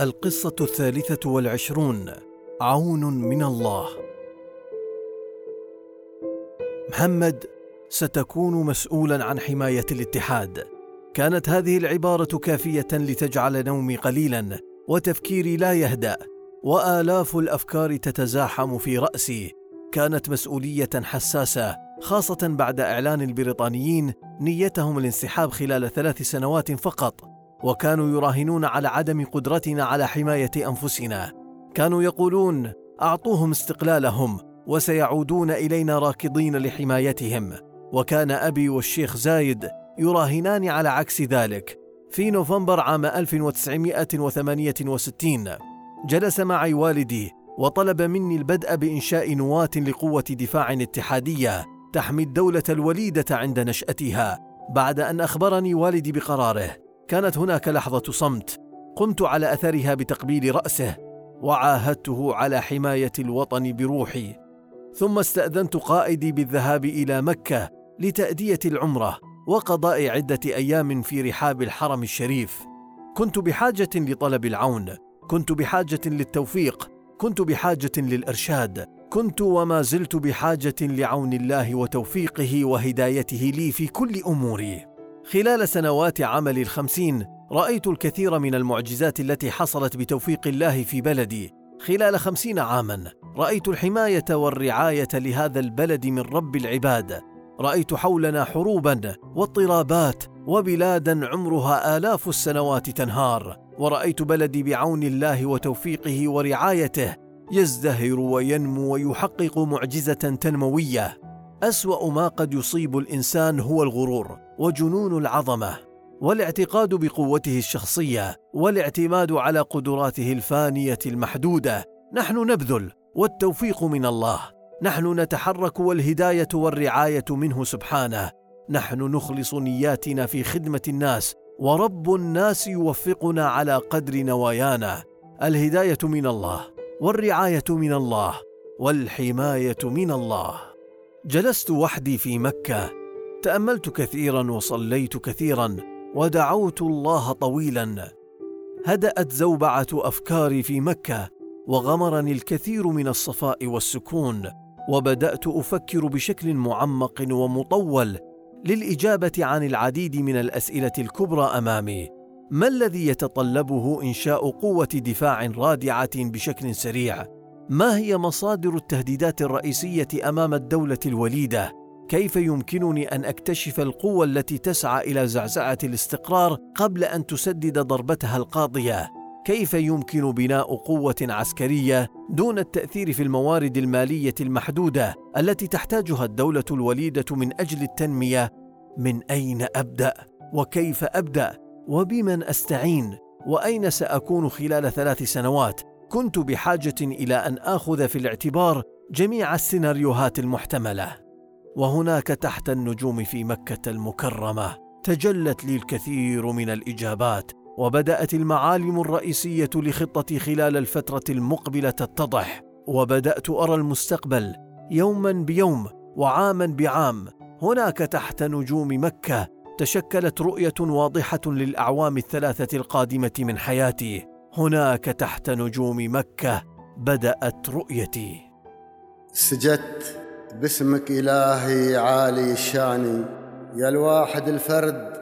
القصة الثالثة والعشرون عون من الله. محمد ستكون مسؤولا عن حماية الاتحاد. كانت هذه العبارة كافية لتجعل نومي قليلا وتفكيري لا يهدأ وآلاف الأفكار تتزاحم في رأسي. كانت مسؤولية حساسة خاصة بعد إعلان البريطانيين نيتهم الانسحاب خلال ثلاث سنوات فقط. وكانوا يراهنون على عدم قدرتنا على حماية أنفسنا. كانوا يقولون أعطوهم استقلالهم وسيعودون إلينا راكضين لحمايتهم. وكان أبي والشيخ زايد يراهنان على عكس ذلك. في نوفمبر عام 1968 جلس معي والدي وطلب مني البدء بإنشاء نواة لقوة دفاع اتحادية تحمي الدولة الوليدة عند نشأتها بعد أن أخبرني والدي بقراره. كانت هناك لحظة صمت. قمت على أثرها بتقبيل رأسه وعاهدته على حماية الوطن بروحي. ثم استأذنت قائدي بالذهاب إلى مكة لتأدية العمرة وقضاء عدة أيام في رحاب الحرم الشريف. كنت بحاجة لطلب العون كنت بحاجة للتوفيق كنت بحاجة للإرشاد كنت وما زلت بحاجة لعون الله وتوفيقه وهدايته لي في كل أموري. خلال سنوات عمل الخمسين رأيت الكثير من المعجزات التي حصلت بتوفيق الله في بلدي. خلال خمسين عاما رأيت الحماية والرعاية لهذا البلد من رب العباد. رأيت حولنا حروبا واضطرابات وبلادا عمرها آلاف السنوات تنهار. ورأيت بلدي بعون الله وتوفيقه ورعايته يزدهر وينمو ويحقق معجزة تنموية. أسوأ ما قد يصيب الإنسان هو الغرور وجنون العظمة والاعتقاد بقوته الشخصية والاعتماد على قدراته الفانية المحدودة. نحن نبذل والتوفيق من الله. نحن نتحرك والهداية والرعاية منه سبحانه. نحن نخلص نياتنا في خدمة الناس ورب الناس يوفقنا على قدر نوايانا. الهداية من الله والرعاية من الله والحماية من الله. جلست وحدي في مكة تأملت كثيرا وصليت كثيرا ودعوت الله طويلا. هدأت زوبعة أفكاري في مكة وغمرني الكثير من الصفاء والسكون وبدأت أفكر بشكل معمق ومطول للإجابة عن العديد من الأسئلة الكبرى أمامي. ما الذي يتطلبه إنشاء قوة دفاع رادعة بشكل سريع؟ ما هي مصادر التهديدات الرئيسية أمام الدولة الوليدة؟ كيف يمكنني أن أكتشف القوة التي تسعى إلى زعزعة الاستقرار قبل أن تسدد ضربتها القاضية؟ كيف يمكن بناء قوة عسكرية دون التأثير في الموارد المالية المحدودة التي تحتاجها الدولة الوليدة من أجل التنمية؟ من أين أبدأ؟ وكيف أبدأ؟ وبمن أستعين؟ وأين سأكون خلال ثلاث سنوات؟ كنت بحاجة إلى أن آخذ في الاعتبار جميع السيناريوهات المحتملة. وهناك تحت النجوم في مكة المكرمة تجلت لي الكثير من الإجابات وبدأت المعالم الرئيسية لخطتي خلال الفترة المقبلة تتضح. وبدأت أرى المستقبل يوما بيوم وعاما بعام. هناك تحت نجوم مكة تشكلت رؤية واضحة للأعوام الثلاثة القادمة من حياتي. هناك تحت نجوم مكة بدأت رؤيتي. سجدت باسمك إلهي عالي الشأن. يا الواحد الفرد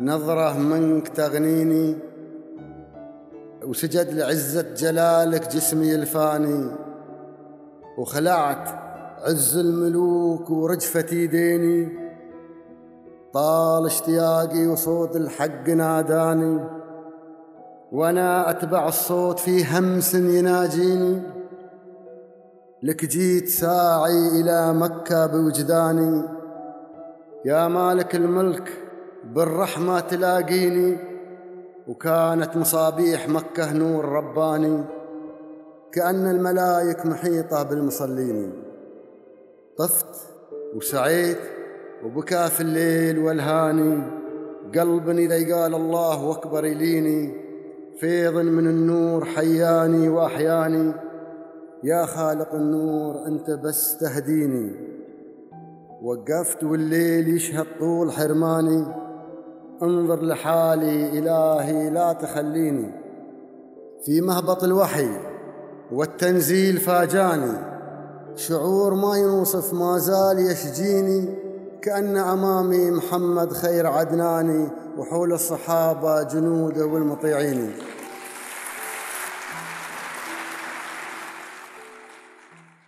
نظرة منك تغنيني. وسجد لعزة جلالك جسمي الفاني. وخلعت عز الملوك ورجفة يديني طال اشتياقي وصوت الحق ناداني. وأنا اتبع الصوت في همس يناجيني. لك جيت ساعي إلى مكة بوجداني. يا مالك الملك بالرحمة تلاقيني. وكانت مصابيح مكة نور رباني. كأن الملايك محيطة بالمصلين طفت وسعيت وبكى في الليل والهاني. قلب إذا قال الله أكبر يليني. فيض من النور حياني واحياني. يا خالق النور أنت بس تهديني. وقفت والليل يشهد طول حرماني. انظر لحالي إلهي لا تخليني. في مهبط الوحي والتنزيل فاجاني. شعور ما ينوصف ما زال يشجيني. كأن أمامي محمد خير عدناني وحول الصحابة جنوده والمطيعين.